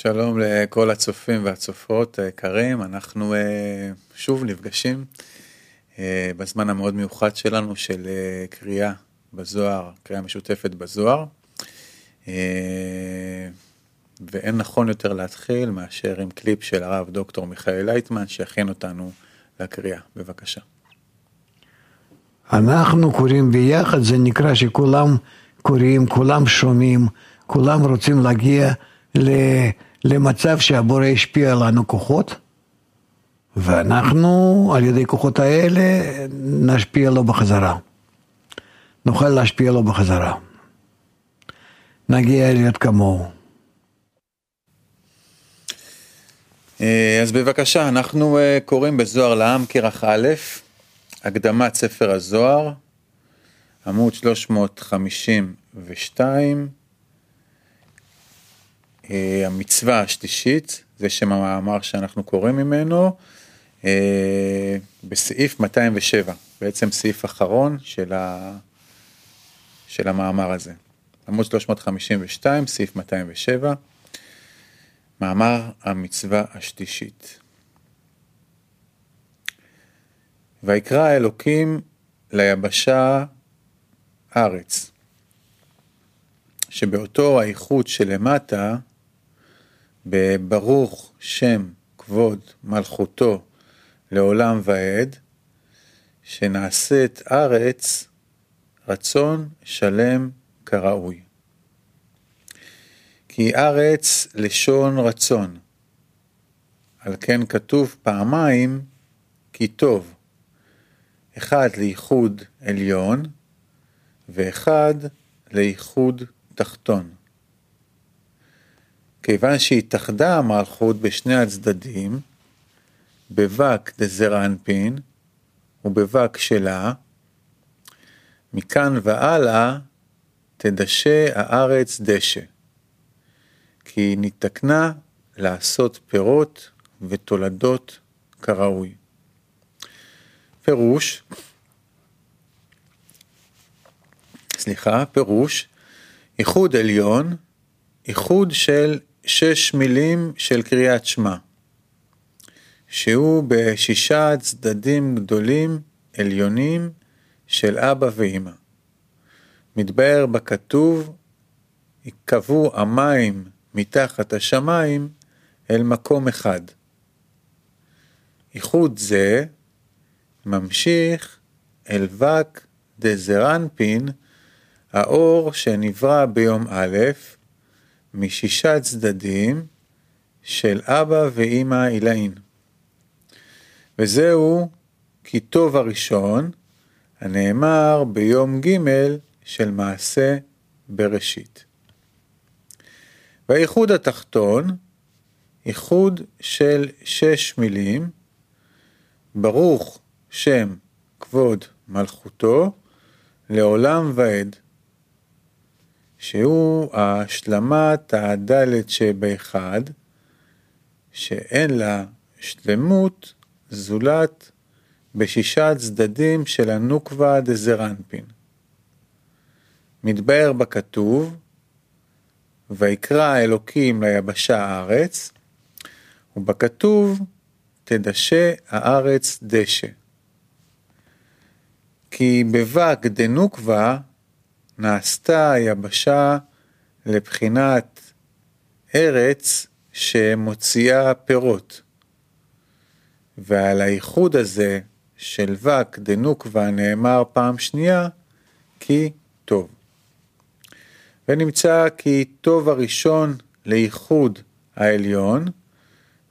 שלום לכל הצופים והצופות היקרים, אנחנו uh, שוב נפגשים uh, בזמן המאוד מיוחד שלנו של קריאה בזוהר, קריאה משותפת בזוהר. ואין נכון יותר להתחיל מאשר עם קליפ של הרב דוקטור מיכאל לייטמן שיכין אותנו לקריאה. בבקשה. אנחנו קוראים ביחד, זה נקרא שכולם קוראים, כולם שומעים, כולם רוצים להגיע למצב שהבורא השפיע עלינו כוחות, ואנחנו על ידי כוחות האלה נשפיע לו בחזרה. נוכל להשפיע לו בחזרה. נגיע להיות כמוהו. אה, אז בבקשה, אנחנו אה, קוראים בזוהר לעם כרך א', הקדמת ספר הזוהר, עמוד 352, אה, המצווה השלישית, זה שם המאמר שאנחנו קוראים ממנו, בסעיף 207, בעצם סעיף אחרון של, ה... של המאמר הזה. עמוד 352, סעיף 207. מאמר המצווה השלישית. ויקרא אלוקים ליבשה ארץ, שבאותו האיכות שלמטה, בברוך שם כבוד מלכותו לעולם ועד, שנעשית ארץ רצון שלם כראוי. כי ארץ לשון רצון. על כן כתוב פעמיים כי טוב, אחד לייחוד עליון ואחד לייחוד תחתון. כיוון שהתאחדה המלכות בשני הצדדים, בבק דזרנפין ובבק שלה, מכאן והלאה תדשה הארץ דשא. כי נתקנה לעשות פירות ותולדות כראוי. פירוש, סליחה, פירוש, איחוד עליון, איחוד של שש מילים של קריאת שמע, שהוא בשישה צדדים גדולים עליונים של אבא ואמא. מתבאר בכתוב, יקבעו המים מתחת השמיים אל מקום אחד. איחוד זה ממשיך אל וק דזרנפין, האור שנברא ביום א', משישה צדדים של אבא ואמא עילאין. וזהו כי טוב הראשון, הנאמר ביום ג' של מעשה בראשית. והאיחוד התחתון, איחוד של שש מילים, ברוך שם כבוד מלכותו לעולם ועד, שהוא השלמת הדלת שבאחד, שאין לה שלמות זולת בשישה צדדים של הנוקבה דזרנפין. מתבאר בכתוב, ויקרא האלוקים ליבשה הארץ, ובכתוב תדשה הארץ דשא. כי בבק דנוקבה נעשתה היבשה לבחינת ארץ שמוציאה פירות. ועל האיחוד הזה של וק דנוקבה נאמר פעם שנייה כי טוב. ונמצא כי טוב הראשון לאיחוד העליון,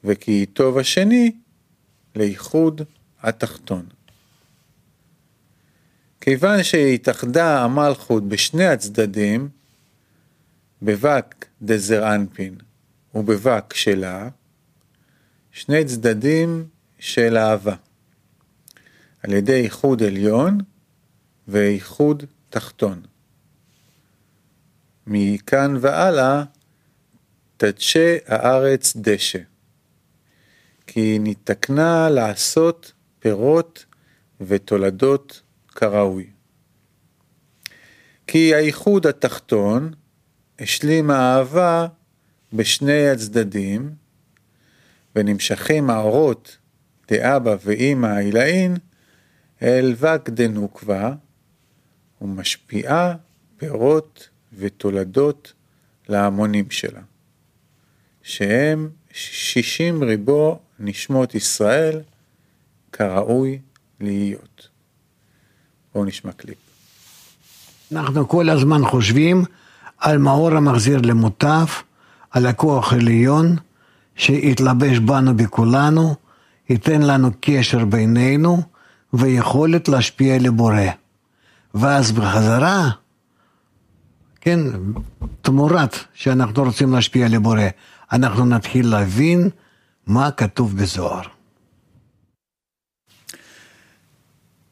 וכי טוב השני לאיחוד התחתון. כיוון שהתאחדה המלכות בשני הצדדים, בבק דזר אנפין ובבק שלה, שני צדדים של אהבה, על ידי איחוד עליון ואיחוד תחתון. מכאן והלאה תדשה הארץ דשא. כי נתקנה לעשות פירות ותולדות כראוי. כי האיחוד התחתון השלים האהבה בשני הצדדים, ונמשכים האורות דאבא ואימא העילאין אל וק דנוקבה, ומשפיעה פירות ותולדות להמונים שלה, שהם שישים ריבו נשמות ישראל כראוי להיות. בואו נשמע קליפ. אנחנו כל הזמן חושבים על מאור המחזיר למוטב, על הכוח עליון שיתלבש בנו בכולנו, ייתן לנו קשר בינינו ויכולת להשפיע לבורא. ואז בחזרה, כן, תמורת שאנחנו רוצים להשפיע לבורא, אנחנו נתחיל להבין מה כתוב בזוהר.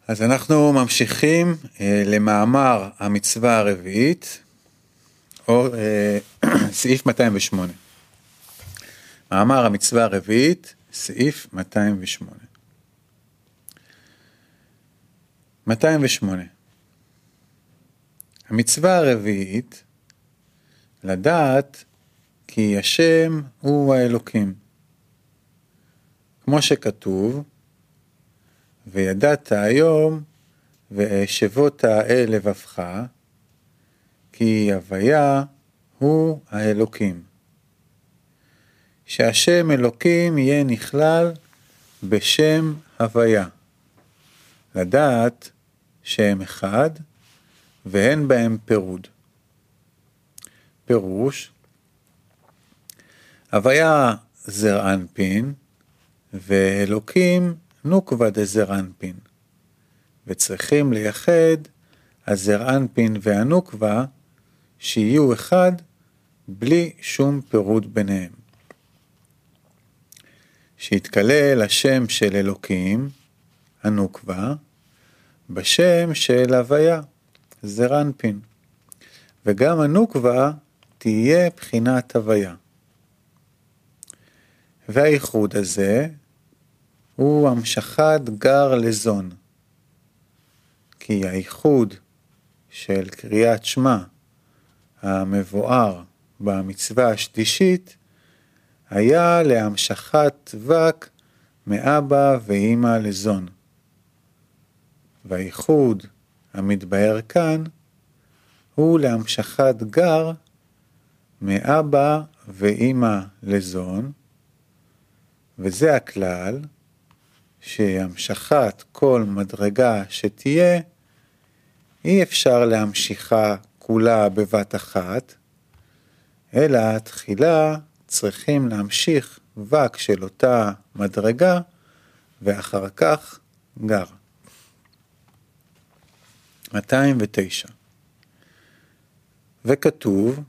אז אנחנו ממשיכים אה, למאמר המצווה הרביעית, או אה, סעיף 208. מאמר המצווה הרביעית, סעיף 208. 208. המצווה הרביעית, לדעת כי השם הוא האלוקים. כמו שכתוב, וידעת היום ואשבות אל לבבך, כי הוויה הוא האלוקים. שהשם אלוקים יהיה נכלל בשם הוויה. לדעת שהם אחד ואין בהם פירוד. פירוש, הוויה זרענפין ואלוקים נוקבה דזרענפין, וצריכים לייחד הזרענפין והנוקבה שיהיו אחד בלי שום פירוד ביניהם. שיתקלל השם של אלוקים, הנוקבה, בשם של הוויה, זרנפין, וגם הנוקבה תהיה בחינת הוויה. והאיחוד הזה הוא המשכת גר לזון, כי האיחוד של קריאת שמע המבואר במצווה השלישית היה להמשכת וק מאבא ואימא לזון. והייחוד המתבהר כאן הוא להמשכת גר מאבא ואימא לזון, וזה הכלל שהמשכת כל מדרגה שתהיה, אי אפשר להמשיכה כולה בבת אחת, אלא תחילה צריכים להמשיך וק של אותה מדרגה, ואחר כך גר. 209 וכתוב,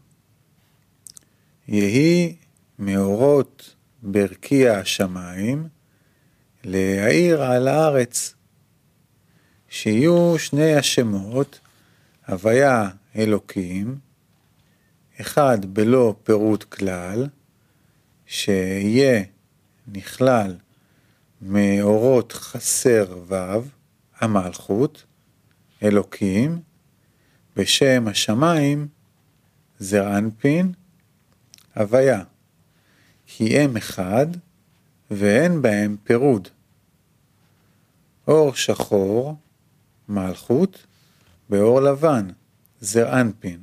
יהי מאורות ברקיע השמיים להאיר על הארץ, שיהיו שני השמות, הוויה אלוקים, אחד בלא פירוט כלל, שיהיה נכלל מאורות חסר ו', המלכות, אלוקים, בשם השמיים, זרענפין, הוויה, כי הם אחד ואין בהם פירוד. אור שחור, מלכות, באור לבן, זרענפין.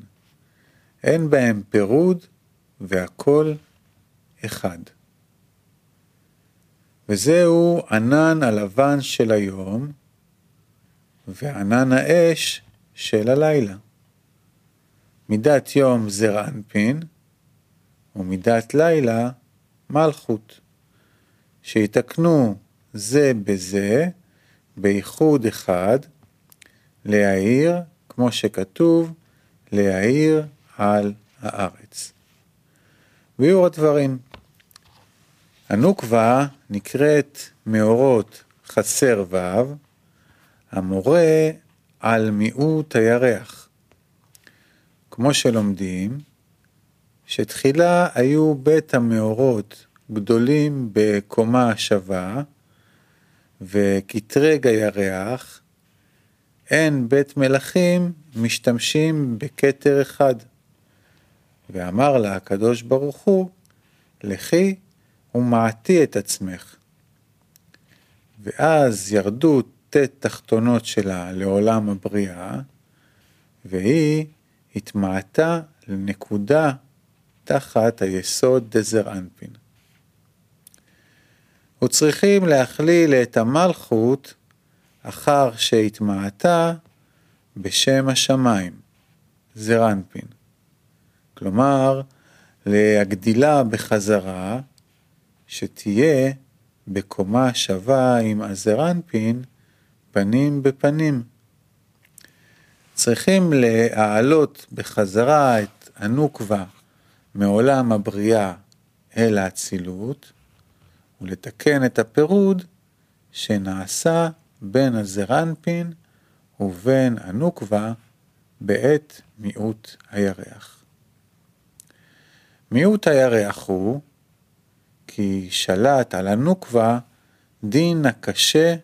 אין בהם פירוד והכל אחד. וזהו ענן הלבן של היום, וענן האש של הלילה. מידת יום זר אנפין, ומידת לילה מלכות, שיתקנו זה בזה, בייחוד אחד, להאיר, כמו שכתוב, להאיר על הארץ. ויהיו הדברים. הנוקבה נקראת מאורות חסר ו', המורה על מיעוט הירח. כמו שלומדים, שתחילה היו בית המאורות גדולים בקומה שווה, וקטרג הירח, אין בית מלכים משתמשים בכתר אחד. ואמר לה הקדוש ברוך הוא, לכי ומעטי את עצמך. ואז ירדו ט' תחתונות שלה לעולם הבריאה, והיא התמעטה לנקודה תחת היסוד דזר אנפין. וצריכים להכליל את המלכות אחר שהתמעטה בשם השמיים, זרנפין. כלומר, להגדילה בחזרה, שתהיה בקומה שווה עם הזרנפין, פנים בפנים. צריכים להעלות בחזרה את הנוקבה מעולם הבריאה אל האצילות, ולתקן את הפירוד שנעשה בין הזרנפין ובין הנוקבה בעת מיעוט הירח. מיעוט הירח הוא כי שלט על הנוקבה דין הקשה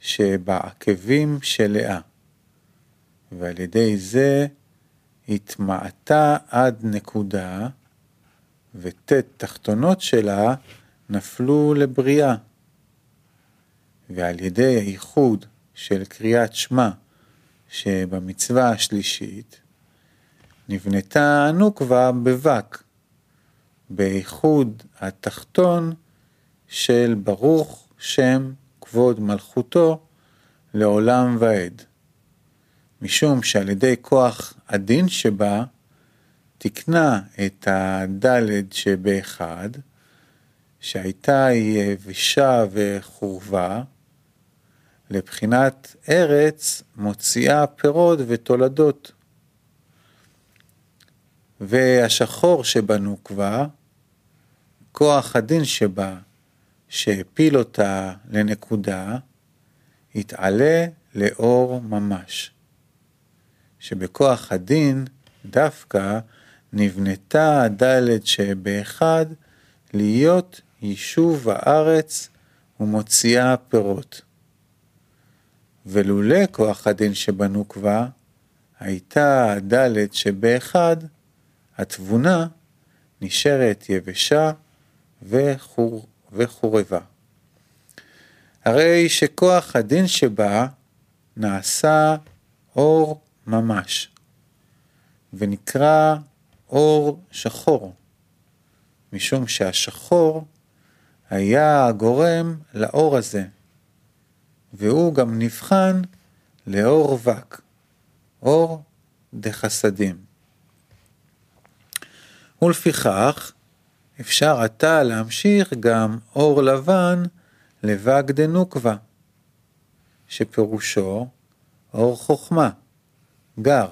שבעקבים של לאה, ועל ידי זה התמעטה עד נקודה, וט' תחתונות שלה נפלו לבריאה. ועל ידי הייחוד של קריאת שמע שבמצווה השלישית, נבנתה הנוקבה בבק, בייחוד התחתון של ברוך שם כבוד מלכותו לעולם ועד. משום שעל ידי כוח הדין שבה, תקנה את הדלת שבאחד, שהייתה יבשה וחורבה, לבחינת ארץ מוציאה פירות ותולדות. והשחור שבנוקבה, כוח הדין שבה, שהפיל אותה לנקודה, יתעלה לאור ממש. שבכוח הדין דווקא נבנתה הדלת שבאחד להיות יישוב הארץ ומוציאה פירות. ולולא כוח הדין שבנוקבה, הייתה הדלת שבאחד, התבונה נשארת יבשה וחור, וחורבה. הרי שכוח הדין שבה נעשה אור ממש, ונקרא אור שחור, משום שהשחור היה הגורם לאור הזה, והוא גם נבחן לאור וק, אור דחסדים. ולפיכך, אפשר עתה להמשיך גם אור לבן לבג דנוקבה, שפירושו אור חוכמה, גר,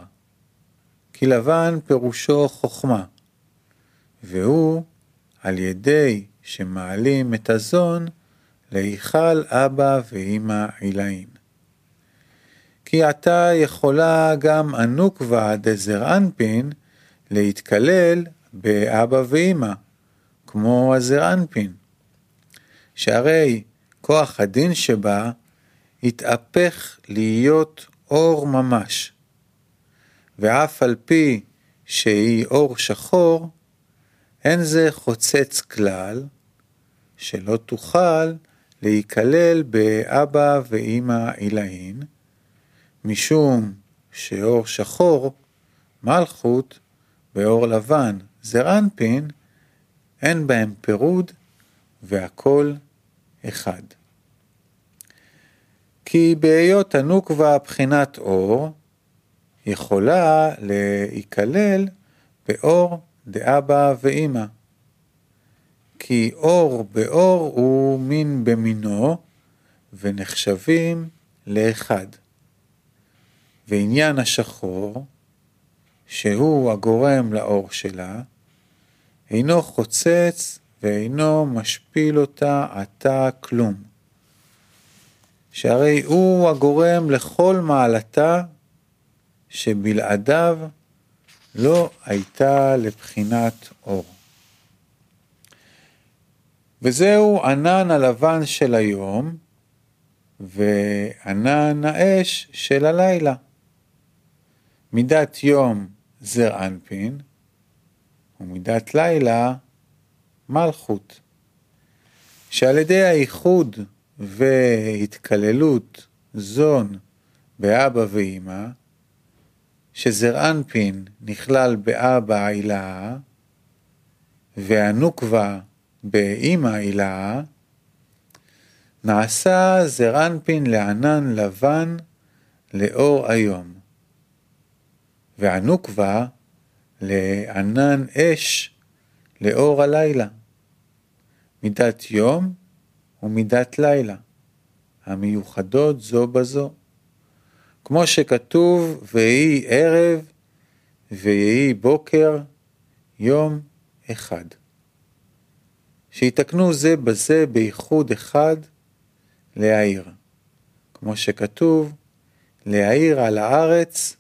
כי לבן פירושו חוכמה, והוא על ידי שמעלים את הזון להיכל אבא ואמא עילאין. כי עתה יכולה גם הנוקבה דזר אנפין להתקלל באבא ואמא, כמו הזר אנפין, שהרי כוח הדין שבה התהפך להיות אור ממש, ואף על פי שהיא אור שחור, אין זה חוצץ כלל, שלא תוכל להיכלל באבא ואמא עילאין, משום שאור שחור, מלכות, באור לבן, זרנפין, אין בהם פירוד והכל אחד. כי בהיות הנוקבה בחינת אור, יכולה להיכלל באור דאבא ואמא. כי אור באור הוא מין במינו, ונחשבים לאחד. ועניין השחור, שהוא הגורם לאור שלה, אינו חוצץ ואינו משפיל אותה עתה כלום. שהרי הוא הגורם לכל מעלתה, שבלעדיו לא הייתה לבחינת אור. וזהו ענן הלבן של היום, וענן האש של הלילה. מידת יום זר אנפין, ומידת לילה מלכות. שעל ידי האיחוד והתקללות זון באבא ואימא, שזר אנפין נכלל באבא הילאה, והנוקבה באימא הילאה, נעשה זר אנפין לענן לבן לאור היום, והנוקבה לענן אש לאור הלילה. מידת יום ומידת לילה, המיוחדות זו בזו. כמו שכתוב, ויהי ערב ויהי בוקר, יום אחד. שיתקנו זה בזה בייחוד אחד להעיר. כמו שכתוב, להעיר על הארץ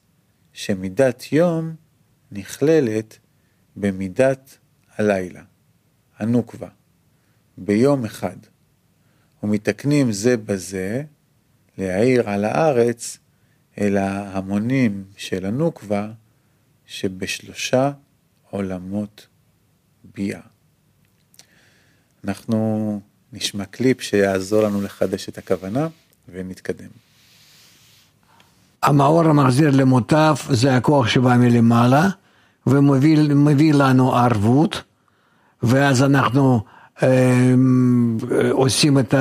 שמידת יום נכללת במידת הלילה, הנוקבה, ביום אחד. ומתקנים זה בזה להעיר על הארץ אל ההמונים של הנוקבה שבשלושה עולמות ביאה. אנחנו נשמע קליפ שיעזור לנו לחדש את הכוונה ונתקדם. המאור המחזיר למוטף זה הכוח שבא מלמעלה ומביא לנו ערבות ואז אנחנו אה, עושים את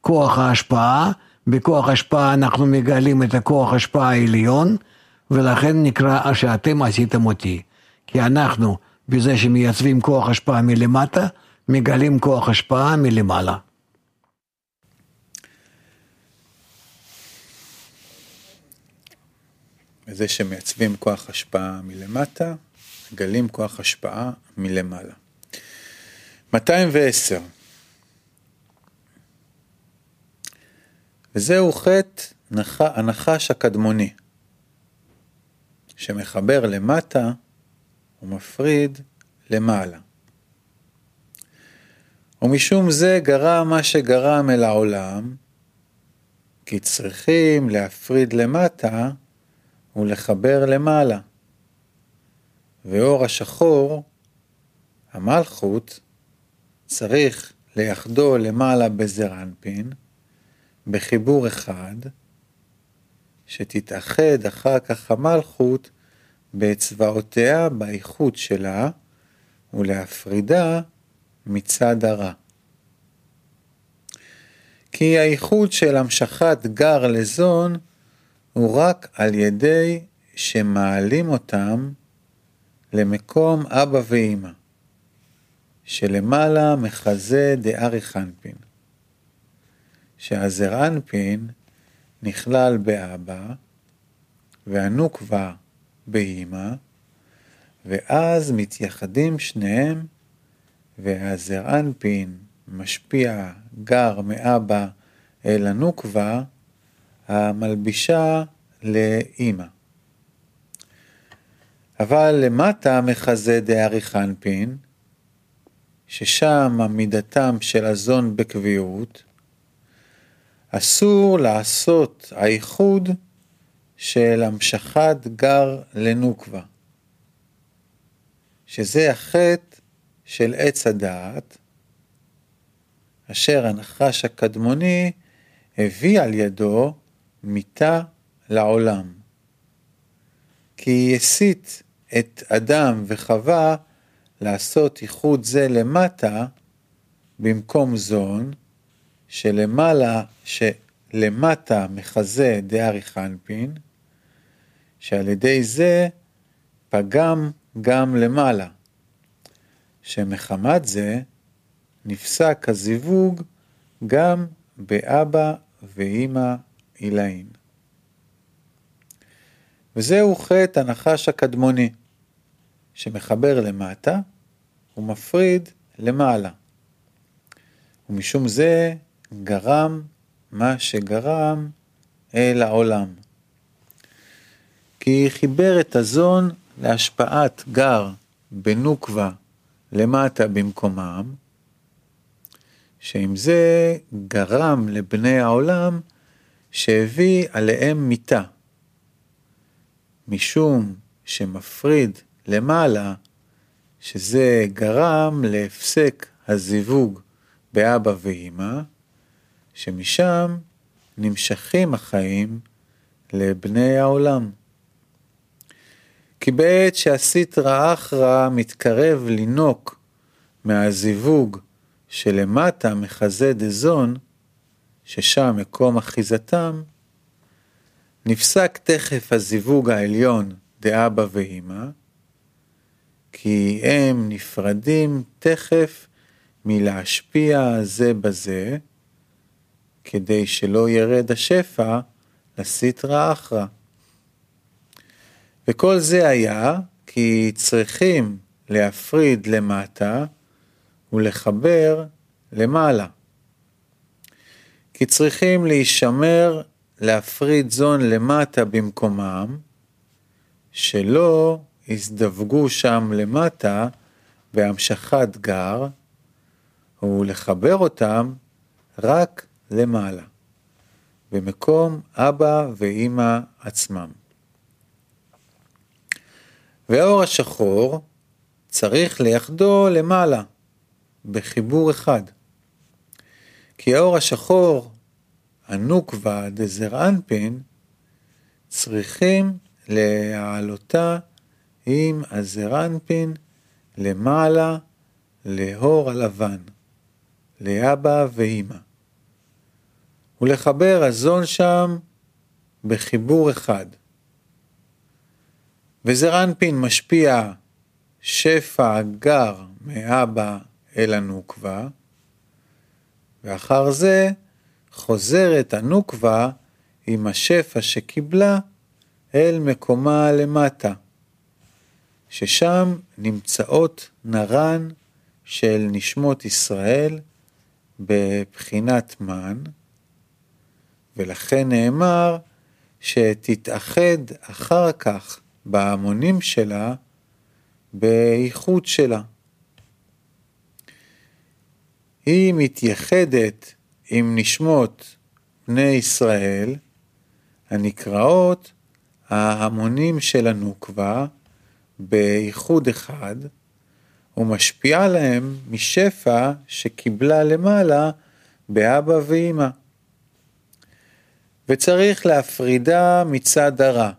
כוח ההשפעה, בכוח ההשפעה אנחנו מגלים את הכוח ההשפעה העליון ולכן נקרא שאתם עשיתם אותי כי אנחנו בזה שמייצבים כוח השפעה מלמטה מגלים כוח השפעה מלמעלה. בזה שמייצבים כוח השפעה מלמטה, מגלים כוח השפעה מלמעלה. 210 וזהו חטא הנחש הקדמוני, שמחבר למטה ומפריד למעלה. ומשום זה גרם מה שגרם אל העולם, כי צריכים להפריד למטה ולחבר למעלה. ואור השחור, המלכות, צריך ליחדו למעלה בזרנפין, בחיבור אחד, שתתאחד אחר כך המלכות באצבעותיה באיכות שלה, ולהפרידה מצד הרע. כי האיחוד של המשכת גר לזון הוא רק על ידי שמעלים אותם למקום אבא ואמא, שלמעלה מחזה דאריך אנפין, שהזר אנפין נכלל באבא, והנוקבה באמא, ואז מתייחדים שניהם והזר אנפין משפיע גר מאבא אל הנוקבה המלבישה לאימא. אבל למטה מחזה דאריך אנפין, ששם עמידתם של הזון בקביעות, אסור לעשות האיחוד של המשכת גר לנוקבה, שזה החטא של עץ הדעת, אשר הנחש הקדמוני הביא על ידו מיתה לעולם. כי הסית את אדם וחווה לעשות איחוד זה למטה במקום זון, שלמעלה, שלמטה מחזה דארי חנפין, שעל ידי זה פגם גם למעלה. שמחמת זה נפסק הזיווג גם באבא ואימא עילאין. וזהו חטא הנחש הקדמוני, שמחבר למטה ומפריד למעלה. ומשום זה גרם מה שגרם אל העולם. כי חיבר את הזון להשפעת גר בנוקבה למטה במקומם, שעם זה גרם לבני העולם שהביא עליהם מיתה, משום שמפריד למעלה, שזה גרם להפסק הזיווג באבא ואימא, שמשם נמשכים החיים לבני העולם. כי בעת שהסיטרא אחרא מתקרב לינוק מהזיווג שלמטה מחזה דזון, ששם מקום אחיזתם, נפסק תכף הזיווג העליון דאבא ואימא, כי הם נפרדים תכף מלהשפיע זה בזה, כדי שלא ירד השפע לסטרא אחרא. וכל זה היה כי צריכים להפריד למטה ולחבר למעלה. כי צריכים להישמר להפריד זון למטה במקומם, שלא יזדווגו שם למטה בהמשכת גר, ולחבר אותם רק למעלה, במקום אבא ואימא עצמם. והאור השחור צריך לייחדו למעלה, בחיבור אחד. כי האור השחור, הנוקבה דזר אנפין, צריכים להעלותה עם הזרנפין למעלה להור הלבן, לאבא ואימא. ולחבר הזון שם בחיבור אחד. וזרנפין משפיע שפע גר מאבא אל הנוקבה, ואחר זה חוזרת הנוקבה עם השפע שקיבלה אל מקומה למטה, ששם נמצאות נרן של נשמות ישראל בבחינת מן, ולכן נאמר שתתאחד אחר כך בהמונים שלה בייחוד שלה. היא מתייחדת עם נשמות בני ישראל הנקראות ההמונים של הנוקבה בייחוד אחד ומשפיעה להם משפע שקיבלה למעלה באבא ואימא. וצריך להפרידה מצד הרע,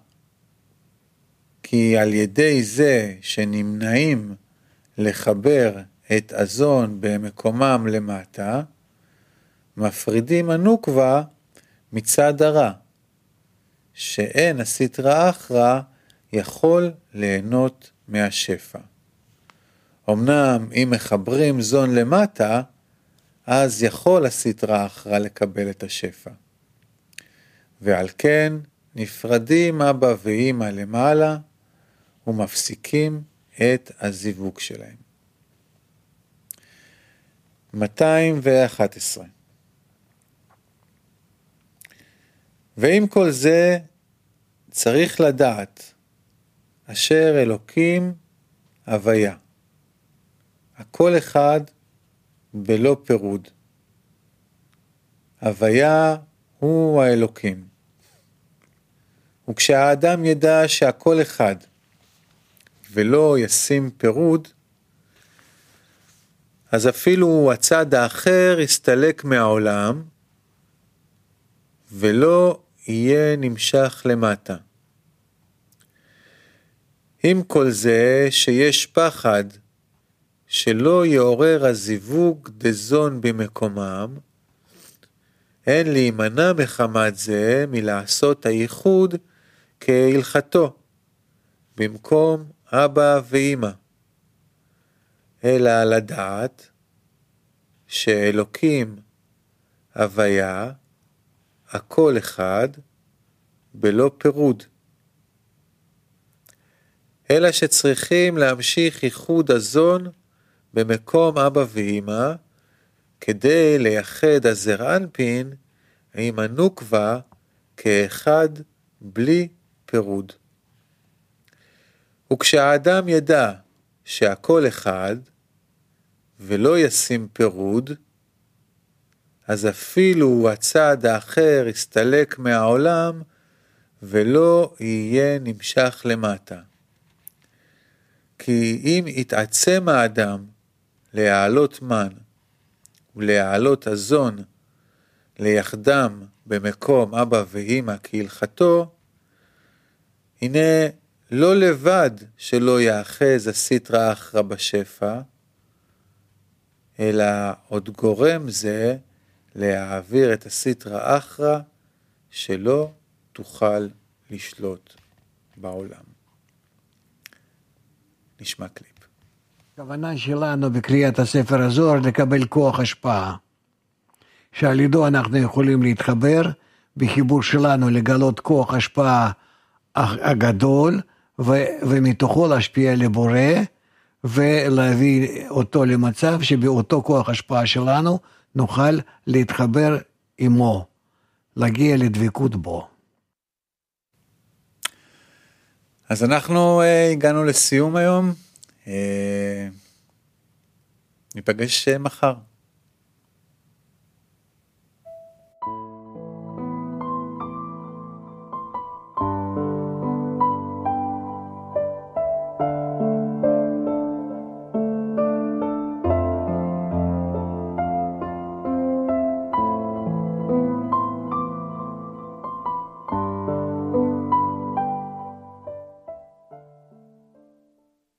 כי על ידי זה שנמנעים לחבר את הזון במקומם למטה, מפרידים הנוקבה מצד הרע, שאין הסטרא אחרא יכול ליהנות מהשפע. אמנם אם מחברים זון למטה, אז יכול הסטרא אחרא לקבל את השפע. ועל כן נפרדים אבא ואימא למעלה ומפסיקים את הזיווג שלהם. 211 ועם כל זה צריך לדעת אשר אלוקים הוויה, הכל אחד בלא פירוד. הוויה הוא האלוקים. וכשהאדם ידע שהכל אחד ולא ישים פירוד, אז אפילו הצד האחר יסתלק מהעולם ולא יהיה נמשך למטה. עם כל זה שיש פחד שלא יעורר הזיווג דזון במקומם, אין להימנע מחמת זה מלעשות הייחוד כהלכתו, במקום אבא ואימא, אלא לדעת שאלוקים הוויה, הכל אחד, בלא פירוד. אלא שצריכים להמשיך איחוד הזון במקום אבא ואימא, כדי לייחד הזר אנפין עם הנוקבה כאחד בלי פירוד. וכשהאדם ידע שהכל אחד, ולא ישים פירוד, אז אפילו הצד האחר יסתלק מהעולם ולא יהיה נמשך למטה. כי אם יתעצם האדם להעלות מן ולהעלות הזון ליחדם במקום אבא ואמא כהלכתו, הנה לא לבד שלא יאחז הסיטרא אחרא בשפע, אלא עוד גורם זה להעביר את הסיטרא אחרא שלא תוכל לשלוט בעולם. נשמע קליפ. הכוונה שלנו בקריאת הספר הזוהר לקבל כוח השפעה. שעל ידו אנחנו יכולים להתחבר, בחיבור שלנו לגלות כוח השפעה הגדול, ו- ומתוכו להשפיע לבורא, ולהביא אותו למצב שבאותו כוח השפעה שלנו נוכל להתחבר עמו, להגיע לדבקות בו. אז אנחנו uh, הגענו לסיום היום, uh, ניפגש uh, מחר.